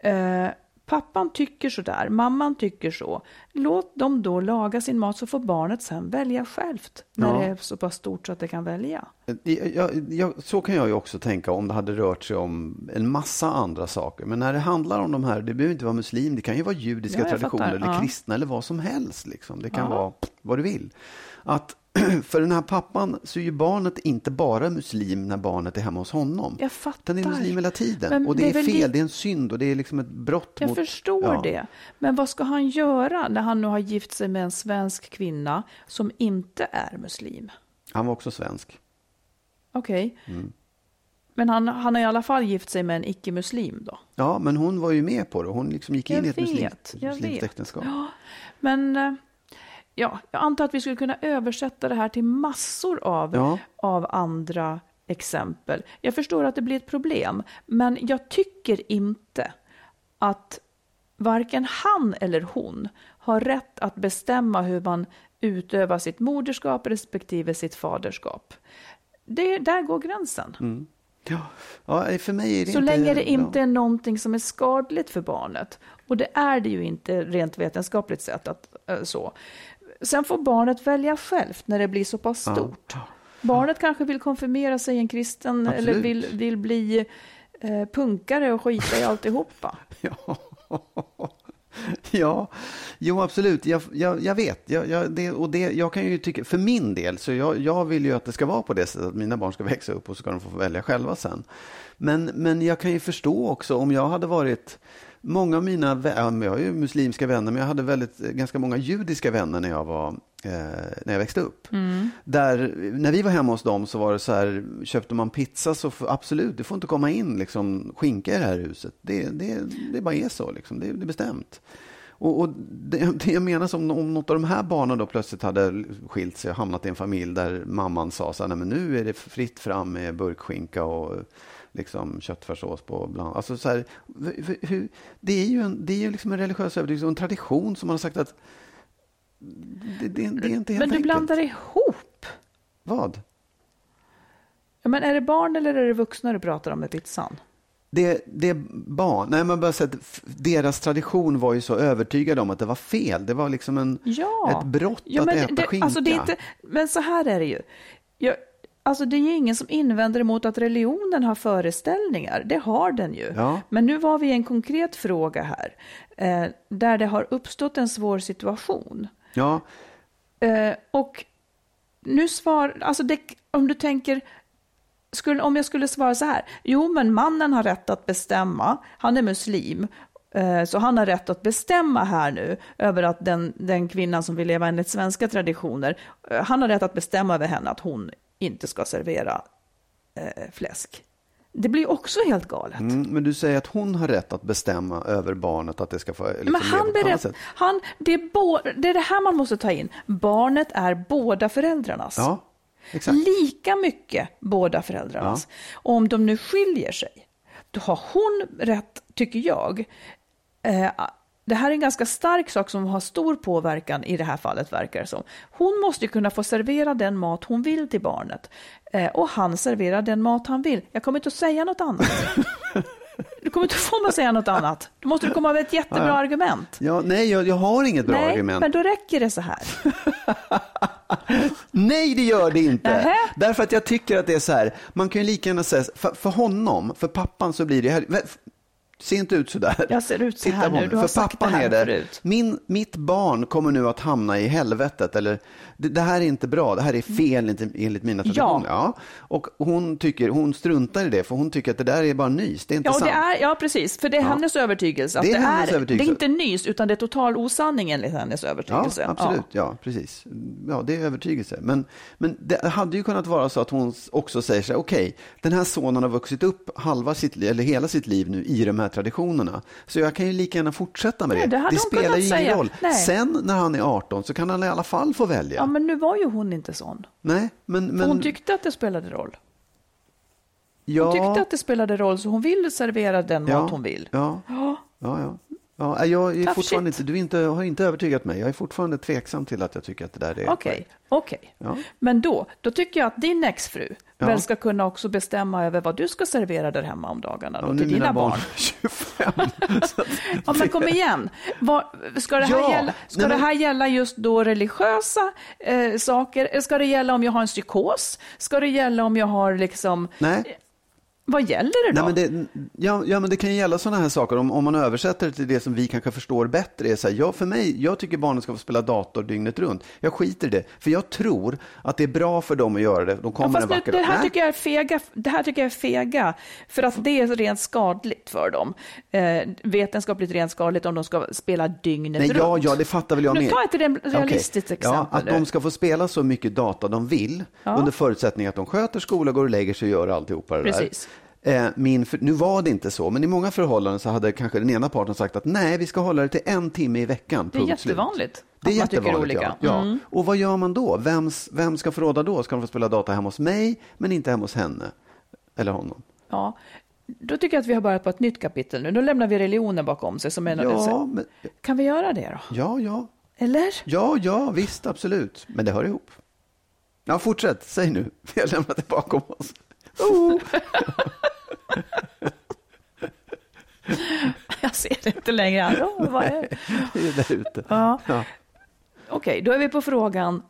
Eh, pappan tycker så där, mamman tycker så. Låt dem då laga sin mat så får barnet sen välja självt, när Ja. det är så pass stort så att det kan välja. Jag, jag, så kan jag ju också tänka om det hade rört sig om en massa andra saker. Men när det handlar om de här, det behöver inte vara muslim, det kan ju vara judiska Ja, traditioner fattar. eller Ja. kristna eller vad som helst. Liksom. Det kan Ja. vara vad du vill. Att för den här pappan så är ju barnet inte bara muslim när barnet är hemma hos honom. Jag fattar. Den är muslim hela tiden. Men och det, det är är fel, li- det är en synd och det är liksom ett brott Jag mot... förstår Ja. det. Men vad ska han göra när han nu har gift sig med en svensk kvinna som inte är muslim? Han var också svensk. Okej. Mm. Men han, han har i alla fall gift sig med en icke-muslim då? Ja, men hon var ju med på det. Hon liksom gick in Jag i ett vet, muslimskt, jag vet. äktenskap. Ja, men eh, ja, jag antar att vi skulle kunna översätta det här till massor av, Ja. av andra exempel. Jag förstår att det blir ett problem, men jag tycker inte att varken han eller hon har rätt att bestämma hur man utövar sitt moderskap respektive sitt faderskap. Det, där går gränsen. Ja. ja, för mig är det Så inte... länge det inte ja. är någonting som är skadligt för barnet. Och det är det ju inte rent vetenskapligt sett. Att, eh, så. Sen får barnet välja självt när det blir så pass stort. Barnet kanske vill konfirmera sig i en kristen eller Absolut. vill, vill bli eh, punkare och skita i alltihopa. Ja. ja, jo absolut. Jag, jag, jag vet. Jag, jag, det, och det, jag kan ju tycka, för min del, så jag, jag vill ju att det ska vara på det sättet att mina barn ska växa upp och så ska de få välja själva sen. Men, men jag kan ju förstå också om jag hade varit Många av mina vänner, jag har ju muslimska vänner, men jag hade väldigt, ganska många judiska vänner när jag, var, eh, när jag växte upp. Där, när vi var hemma hos dem så var det så här, köpte man pizza så får, absolut, du får inte komma in liksom, skinka i det här huset. Det, det, det bara är så, liksom. det, det är bestämt. Och, och det, det jag menar som om något av de här barnen då plötsligt hade skilt sig och hamnat i en familj där mamman sa så här, nej men nu är det fritt fram med burkskinka och liksom köttfärssås på bland Alltså så här, hur, det är ju en, det är ju liksom en religiös övertygelse och en tradition som man har sagt att det, det, det är inte helt Men du enkelt. blandar ihop. Vad? Ja, men är det barn eller är det vuxna du pratar om med pizzan? det, det barn, nej man bara säga att deras tradition var ju så övertygad om att det var fel. Det var liksom en, Ja. ett brott ja, att men äta det, skinka. Alltså det är inte, men så här är det ju. Jag, alltså det är ju ingen som invänder emot att religionen har föreställningar. Det har den ju. Ja. Men nu var vi i en konkret fråga här. Eh, där det har uppstått en svår situation. Ja, Eh, och nu svar, alltså det, om du tänker, skulle, om jag skulle svara så här, jo men mannen har rätt att bestämma, han är muslim, eh, så han har rätt att bestämma här nu över att den, den kvinnan som vill leva enligt svenska traditioner, eh, han har rätt att bestämma över henne att hon inte ska servera eh, fläsk. Det blir också helt galet. mm, men du säger att hon har rätt att bestämma över barnet att det ska få liksom, Men leva han på ett annat sätt. han, det, är bo, det är det här man måste ta in. Barnet är båda föräldrarnas. Ja, exakt. Lika mycket båda föräldrarnas. Och om de nu skiljer sig, då har hon rätt, tycker jag. Eh, det här är en ganska stark sak som har stor påverkan i det här fallet, verkar det som. Hon måste kunna få servera den mat hon vill till barnet. Eh, och han serverar den mat han vill. Jag kommer inte att säga något annat. Du kommer inte att få mig att säga något annat. Då måste du komma med ett jättebra argument. Ja, nej, jag, jag har inget bra Nej, argument. men då räcker det så här. Nej, det gör det inte. Nähä. Därför att jag tycker att det är så här, man kan ju lika gärna säga, för, för honom, för pappan så blir det här, se inte ut så där. Jag ser ut så Titta här nu, du har för sagt pappan det här är det, förut. min, mitt barn kommer nu att hamna i helvetet, eller det, det här är inte bra, det här är fel enligt, enligt mina traditioner. Ja. Och hon, tycker, hon struntar i det, för hon tycker att det där är bara nys, det är inte Ja, sant. det är, ja, precis. För det är hennes övertygelse. Att Det det, är är hennes det övertygelse. är inte nys, utan det är total osanning enligt hennes Ja, övertygelse. absolut. Ja. precis. Ja, det är övertygelse. Men, men det hade ju kunnat vara så att hon också säger så här, okej, den här sonen har vuxit upp halva sitt eller hela sitt liv nu i de här traditionerna. Så jag kan ju lika gärna fortsätta med Nej, det. det spelar ju ingen säga. roll. Nej. Sen när han är 18 så kan han i alla fall få välja. Ja, men nu var ju hon inte sån. Nej, men... För men Hon tyckte att det spelade roll. ja, Hon tyckte att det spelade roll, så hon vill servera den ja, mat hon vill. Ja, Ja. ja, ja. Ja, jag är Tough fortfarande shit. inte, du inte, har inte övertygat mig. Jag är fortfarande tveksam till att jag tycker att det där är Okej, korrekt. okej. Ja. Men då, då tycker jag att din exfru Ja. väl ska kunna också bestämma över vad du ska servera där hemma om dagarna Ja, då, nu till dina barn. barn 25. så att Ja, men kom igen. Vad, ska det här, Ja, gälla, ska nej, det men- här gälla just då religiösa eh, saker? Ska det gälla om jag har en psykos? Ska det gälla om jag har liksom... Nej. Vad gäller det då? Nej, men det, ja, ja, men det kan ju gälla sådana här saker. Om, om man översätter det till det som vi kanske förstår bättre. Är så här, ja, för mig, jag tycker barnen ska få spela dator dygnet runt. Jag skiter i det. För jag tror att det är bra för dem att göra det. De Ja, kommer fast en vacker det, här tycker jag är fega, det här tycker jag är fega, för att det är rent skadligt för dem. Eh, vetenskapligt rent skadligt om de ska spela dygnet Nej, runt. ja, ja, det fattar väl jag Nu med. ta ett re- realistiskt Okej. exempel. Ja, att de ska få spela så mycket data de vill, Ja. under förutsättning att de sköter skola, går och lägger sig och gör alltihopa det Precis. där. Eh, Min, nu var det inte så, men i många förhållanden så hade kanske den ena parten sagt att nej, vi ska hålla det till en timme i veckan. Det är punkt slut. jättevanligt Det är man tycker jättevanligt, olika. Ja. Mm. ja. Och vad gör man då? Vems, vem ska få råda då? Ska de få spela data hemma hos mig, men inte hemma hos henne? Eller honom? Ja, då tycker jag att vi har börjat på ett nytt kapitel nu. Nu lämnar vi religionen bakom sig. Som en, Ja, men, Kan vi göra det då? ja, ja. Eller? Ja, ja, visst, absolut. Men det hör ihop. Ja, fortsätt. Säg nu. Vi har lämnat det bakom oss. Oh. jag ser det inte längre. Oh, vad är det? Det är där ute. Ja. Ja. Okej, då är vi på frågan.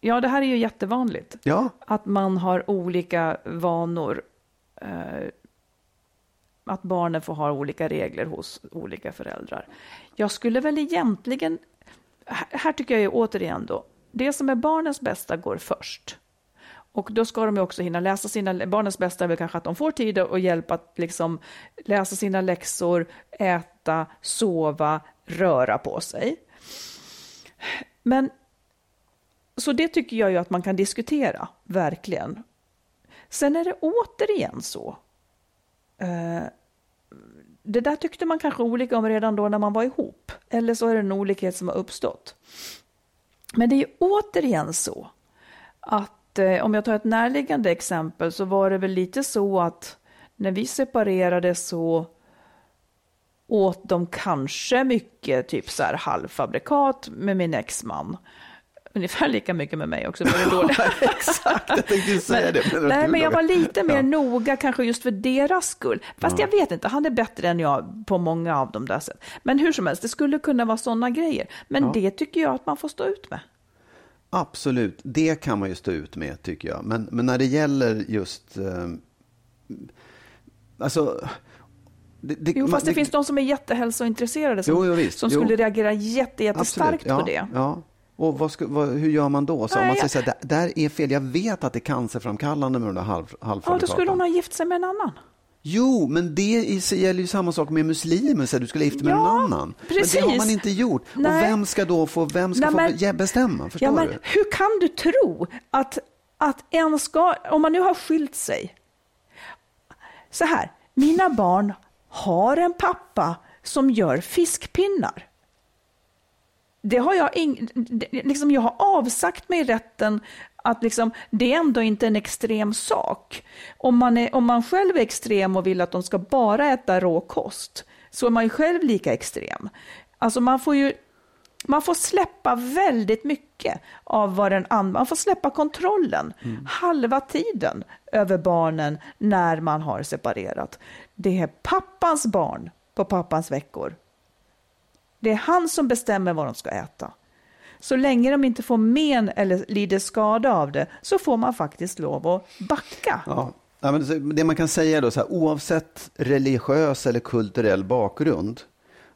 Ja, det här är ju jättevanligt. Ja, Att man har olika vanor. Eh, att barnen får ha olika regler hos olika föräldrar. Jag skulle väl egentligen... Här tycker jag ju återigen då, det som är barnens bästa går först. Och då ska de ju också hinna läsa sina, barnens bästa är väl kanske att de får tid och hjälp att liksom läsa sina läxor, äta, sova, röra på sig. Men så det tycker jag ju att man kan diskutera, verkligen. Sen är det återigen så. Eh, det där tyckte man kanske olika om redan då när man var ihop. Eller så är det en olikhet som har uppstått. Men det är återigen så att eh, om jag tar ett närliggande exempel så var det väl lite så att när vi separerade så åt de kanske mycket typ så här halvfabrikat med min exman. ungefär lika mycket med mig också. Det. Exakt, jag tänkte säga det. Men, nej, men jag var lite mer Ja. noga kanske just för deras skull. Fast jag vet inte, han är bättre än jag på många av de där sätt. Men hur som helst, det skulle kunna vara sådana grejer. Men det tycker jag att man får stå ut med. Absolut, det kan man ju stå ut med tycker jag. Men, men när det gäller just... Eh, alltså... Det, det, Jo, fast det, man- finns de som är jättehälsointresserade som, Jo, jo, som Jo. skulle reagera jätte, jättestarkt ja, på det. Ja. Och vad ska, vad, hur gör man då? Så om Nej, man säger så här, det där är fel, jag vet att det är cancerframkallande med de där halv, Ja, halvfabrikaten. då skulle hon ha gift sig med en annan. Jo, men det gäller ju samma sak med muslimer, så du skulle gifta med Ja, någon annan. Men det har precis. man inte gjort. Och Nej. vem ska då få, vem ska Nej, få men- be- bestämma? Förstår Ja, men du? hur kan du tro att, att en ska, om man nu har skilt sig. Så här, mina barn har en pappa som gör fiskpinnar. Det har jag, ing, det- liksom jag har avsagt mig rätten att liksom, det är ändå inte en extrem sak. Om man, är, om man själv är extrem och vill att de ska bara äta rå kost, så är man ju själv lika extrem. Alltså man får ju man får släppa väldigt mycket av vad den andra, man får släppa kontrollen halva tiden över barnen när man har separerat. Det är pappans barn på pappans veckor. Det är han som bestämmer vad de ska äta. Så länge de inte får men eller lider skada av det så får man faktiskt lov att backa. Ja. Ja, men det- man kan säga då, så här, oavsett religiös eller kulturell bakgrund,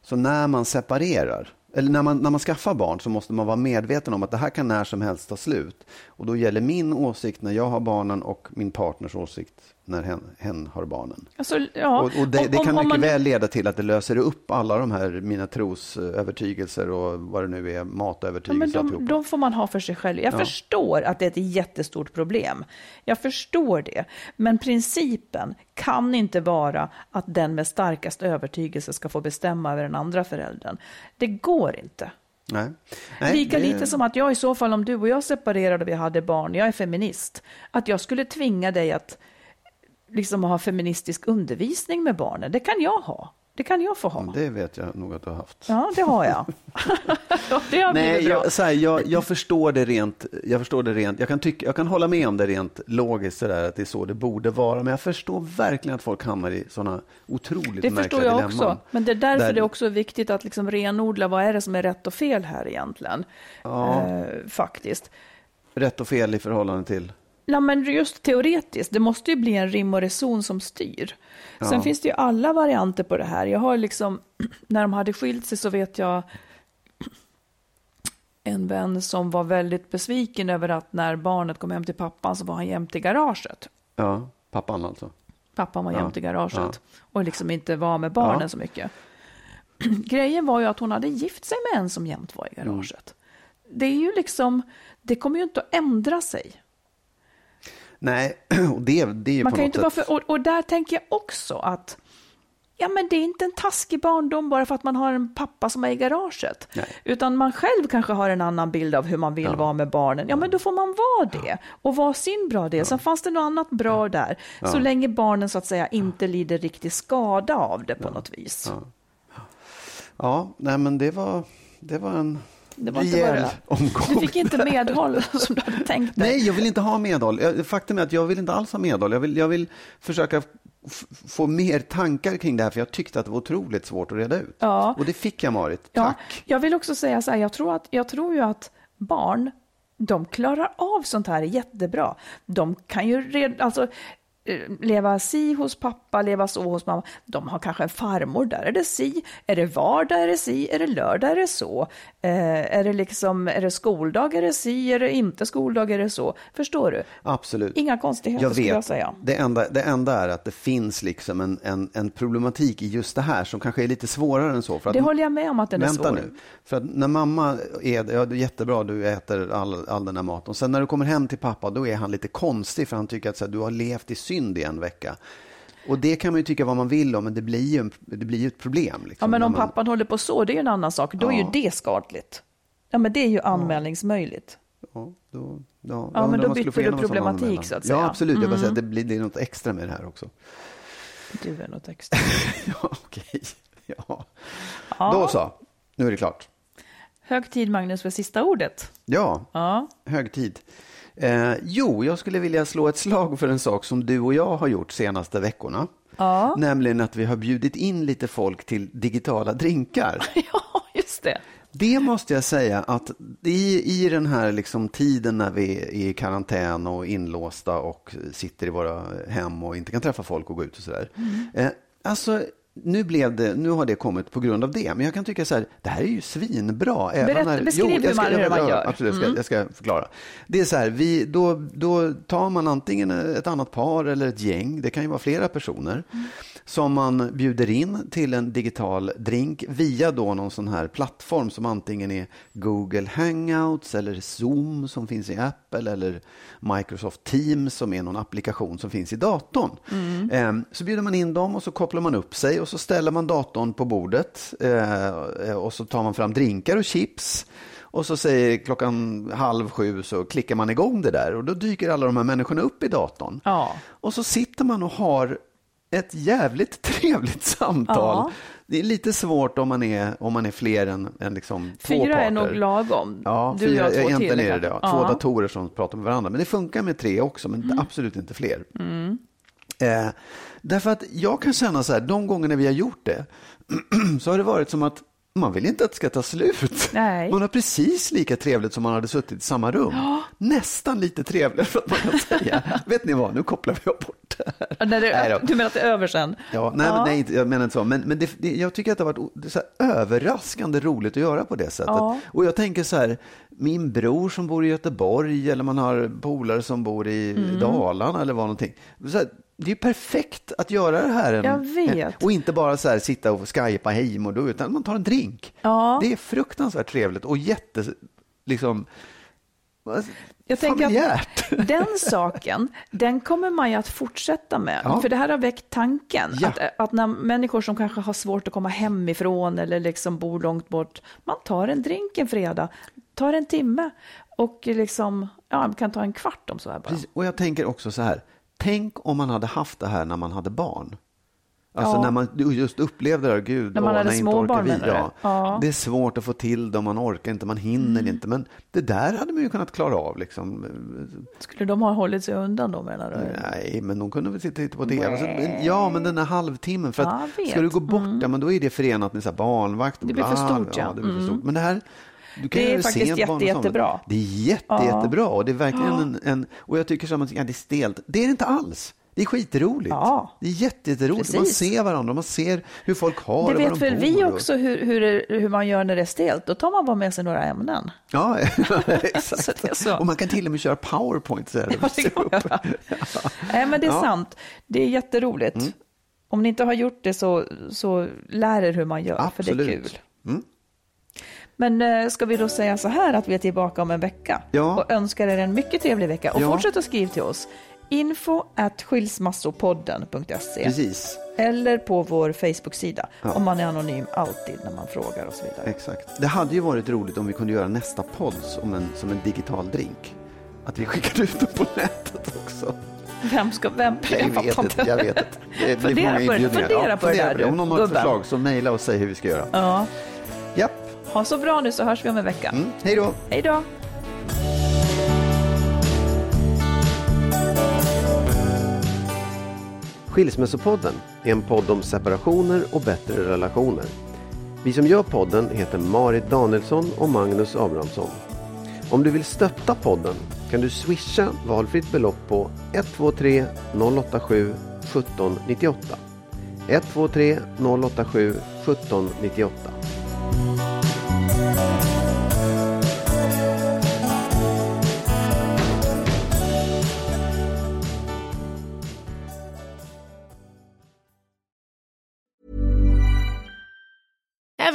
så när man separerar, eller när man, när man skaffar barn, så måste man vara medveten om att det här kan när som helst ta slut. Och då gäller min åsikt när jag har barnen och min partners åsikt när hen, hen har barnen. Alltså, ja, och, och det, det om- kan om mycket man- väl leda till att det löser upp alla de här mina trosövertygelser och vad det nu är, Ja, men matövertygelser de, de får man ha för sig själv. Jag Ja. förstår att det är ett jättestort problem. Jag förstår det. Men principen kan inte vara att den med starkast övertygelse ska få bestämma över den andra föräldern. Det går inte. Nej. Nej, Lika det- lite som att jag i så fall, om du och jag separerade och vi hade barn, jag är feminist, att jag skulle tvinga dig att liksom ha feministisk undervisning med barnen. Det kan jag ha. Det kan jag få ha. Det vet jag nog att du har haft. Ja, det har jag. det har Nej, jag, så här, jag, jag förstår det rent. Jag förstår det rent. Jag kan, tycka, jag kan hålla med om det rent logiskt, så där, att det är så det borde vara. Men jag förstår verkligen att folk hamnar i sådana otroligt Det märkliga förstår jag dilemman. också. Men det är därför Där- det är också viktigt att liksom renodla vad är det som är rätt och fel här egentligen. Ja. Eh, faktiskt. Rätt och fel i förhållande till... Ja, men just teoretiskt, det måste ju bli en rim och reson som styr. Sen Ja. finns det ju alla varianter på det här. Jag har liksom, när de hade skilt sig så vet jag en vän som var väldigt besviken över att när barnet kom hem till pappan så var han jämt i garaget. Ja, pappan alltså. Pappan var Ja, jämt i garaget ja. och liksom inte var med barnen Ja. så mycket. Grejen var ju att hon hade gift sig med en som jämt var i Mm. garaget. Det är ju liksom, det kommer ju inte att ändra sig. Nej, och det, det är ju Man på kan något inte sätt... för, och, och där tänker jag också att ja, men det är inte en taskig barndom bara för att man har en pappa som är i garaget. Nej. Utan man själv kanske har en annan bild av hur man vill vara med barnen. Ja, men då får man vara det och vara sin bra del. Sen fanns det något annat bra där. Så länge barnen så att säga inte lider riktig skada av det på något vis. Ja, nej men det var, det var en Det var inte bara- omgång. Du fick inte medhåll som du hade tänkt dig. Nej, jag vill inte ha medhåll. Faktum är att jag vill inte alls ha medhåll. Jag vill, jag vill försöka få mer tankar kring det här, för jag tyckte att det var otroligt svårt att reda ut. Ja. Och det fick jag, Marit. Ja, Tack. jag vill också säga så här, jag tror, att, jag tror ju att barn, de klarar av sånt här jättebra. De kan ju redan, alltså leva si hos pappa, leva så hos mamma. De har kanske en farmor, där är det si. Är det vardag är det si, är det lördag är det så. Eh, är det liksom, är det skoldag är det si, är det inte skoldag är det så. Förstår du? Absolut. Inga konstigheter Jag skulle jag vet. säga. Det enda, det enda är att det finns liksom en, en, en problematik i just det här som kanske är lite svårare än så. För att, Det håller jag med om att den är svår. nu. För att när mamma är ja, jättebra, du äter all, all den här maten. Sen när du kommer hem till pappa, då är han lite konstig för han tycker att så här, du har levt i synd i en vecka. Och det kan man ju tycka vad man vill om, men det blir ju, en, det blir ju ett problem. Liksom, Ja, men om man- pappan håller på så, det är ju en annan sak. Då är Ja. ju det skadligt. Ja, men det är ju anmälningsmöjligt. Ja, då, ja, Ja, men då få du problematik, så att säga. Mm. Ja, absolut. Jag bara säger att det blir det är något extra med det här också. Du är något extra. Ja, okej. Ja. Ja. Då så, nu är det klart. Hög tid, Magnus, för sista ordet. Ja, Ja. hög tid. Eh, jo, jag skulle vilja slå ett slag för en sak som du och jag har gjort senaste veckorna. Ja. Nämligen att vi har bjudit in lite folk till digitala drinkar. ja, just det. Det måste jag säga att i, i den här liksom tiden när vi är i karantän och inlåsta och sitter i våra hem och inte kan träffa folk och gå ut och sådär. Eh, alltså, nu, blev det, nu har det kommit på grund av det, men jag kan tycka så här, det här är ju svinbra. även Berätta- när- beskriv jag hur man- ska- hur jag- man jag- gör. Absolut, jag, ska, Mm. jag ska förklara. Det är så här, vi, då, då tar man antingen ett annat par eller ett gäng, det kan ju vara flera personer, som man bjuder in till en digital drink via då någon sån här plattform som antingen är Google Hangouts eller Zoom som finns i Apple eller Microsoft Teams som är någon applikation som finns i datorn. Eh, Så bjuder man in dem och så kopplar man upp sig och så ställer man datorn på bordet eh, och så tar man fram drinkar och chips. Och så säger klockan halv sju så klickar man igång det där och då dyker alla de här människorna upp i datorn. Ja. Och så sitter man och har ett jävligt trevligt samtal. Ja. Det är lite svårt om man är, om man är fler än, än liksom två Fyra parter. är nog lagom. Ja, du och jag fyra, två egentligen till. är det. Ja. Två datorer som pratar med varandra. Men det funkar med tre också, men Mm. absolut inte fler. Eh, därför att jag kan känna så här, de gångerna vi har gjort det, så har det varit som att man vill inte att det ska ta slut. Nej. Man har precis lika trevligt som man hade suttit i samma rum. Nästan lite trevligare för att man kan säga, vet ni vad, nu kopplar vi bort det här. Ja, När Nej det, då. du menar att det är över sen? Ja, nej, Ja. Men, nej jag menar inte så. Men, men det, det, jag tycker att det har varit så överraskande roligt att göra på det sättet. Ja. Och jag tänker så här, min bror som bor i Göteborg eller man har polare som bor i Mm. Dalarna eller vad någonting. Så här, det är perfekt att göra det här. En, och inte bara så här, sitta och skypa hej du, utan man tar en drink. Ja. Det är fruktansvärt trevligt och jätte, liksom, Jag tänker familjärt. att den saken, den kommer man ju att fortsätta med. Ja. För det här har väckt tanken. Ja. Att, att när människor som kanske har svårt att komma hemifrån eller liksom bor långt bort, man tar en drink en fredag, tar en timme och liksom, ja, man kan ta en kvart om så här bara. Precis. Och jag tänker också så här, tänk om man hade haft det här när man hade barn. Alltså Ja. när man just upplevde det, här, gud, När man åh, hade nej, inte småbarn, orkar vi. Ja. Ja. Det är svårt att få till det, man orkar inte, man hinner inte. Men det där hade man ju kunnat klara av. Liksom. Skulle de ha hållit sig undan då menar du? Nej, men de kunde väl sitta titta på det. Alltså, ja, men den här halvtimmen. För Ja, att ska du gå bort, ja, men då är det förenat med så barnvakt. och Det blir för stort, ja. det blir för Mm. stort. Men det här, du kan Det är det faktiskt jätte- jättebra. Det är jätte, Ja. jättebra. Och det är verkligen en, en, och jag tycker som att ja, det är stelt. Det är det inte alls. Det är skitroligt. Ja. Det är jätte, jätteroligt. Man Precis. ser varandra, man ser hur folk har Det var vet de väl vi och- också hur, hur, det- hur man gör när det är stelt. Då tar man bara med sig några ämnen. Ja, exakt. det. Och man kan till och med köra powerpoint. Så här, Ja, det kan man göra. Nej, men det är Ja. sant. Det är jätteroligt. Mm. Om ni inte har gjort det så, så lär er hur man gör, för det är Absolut. kul. Mm. Men eh, ska vi då säga så här att vi är tillbaka om en vecka Ja. och önskar er en mycket trevlig vecka. Och Ja. fortsätt att skriva till oss. Info at skilsmassopodden.se Precis, eller på vår Facebook-sida Ja. om man är anonym alltid när man frågar och så vidare. exakt. Det hade ju varit roligt om vi kunde göra nästa podd som en, som en digital drink. Att vi skickade ut den på nätet också. Vem ska, vem? Jag vet inte, jag vet inte. Det blir Fundera många på inbjudningar. fundera på det där, Om någon har ett förslag så mejla och säg hur vi ska göra. Ja. Japp, Ha så bra nu så hörs vi om en vecka. mm. hej då. Hej då! Skilsmässopodden är en podd om separationer och bättre relationer. Vi som gör podden heter Marit Danielsson och Magnus Abrahamsson. Om du vill stötta podden kan du swisha valfritt belopp på 123 087 1798. 123 087 1798.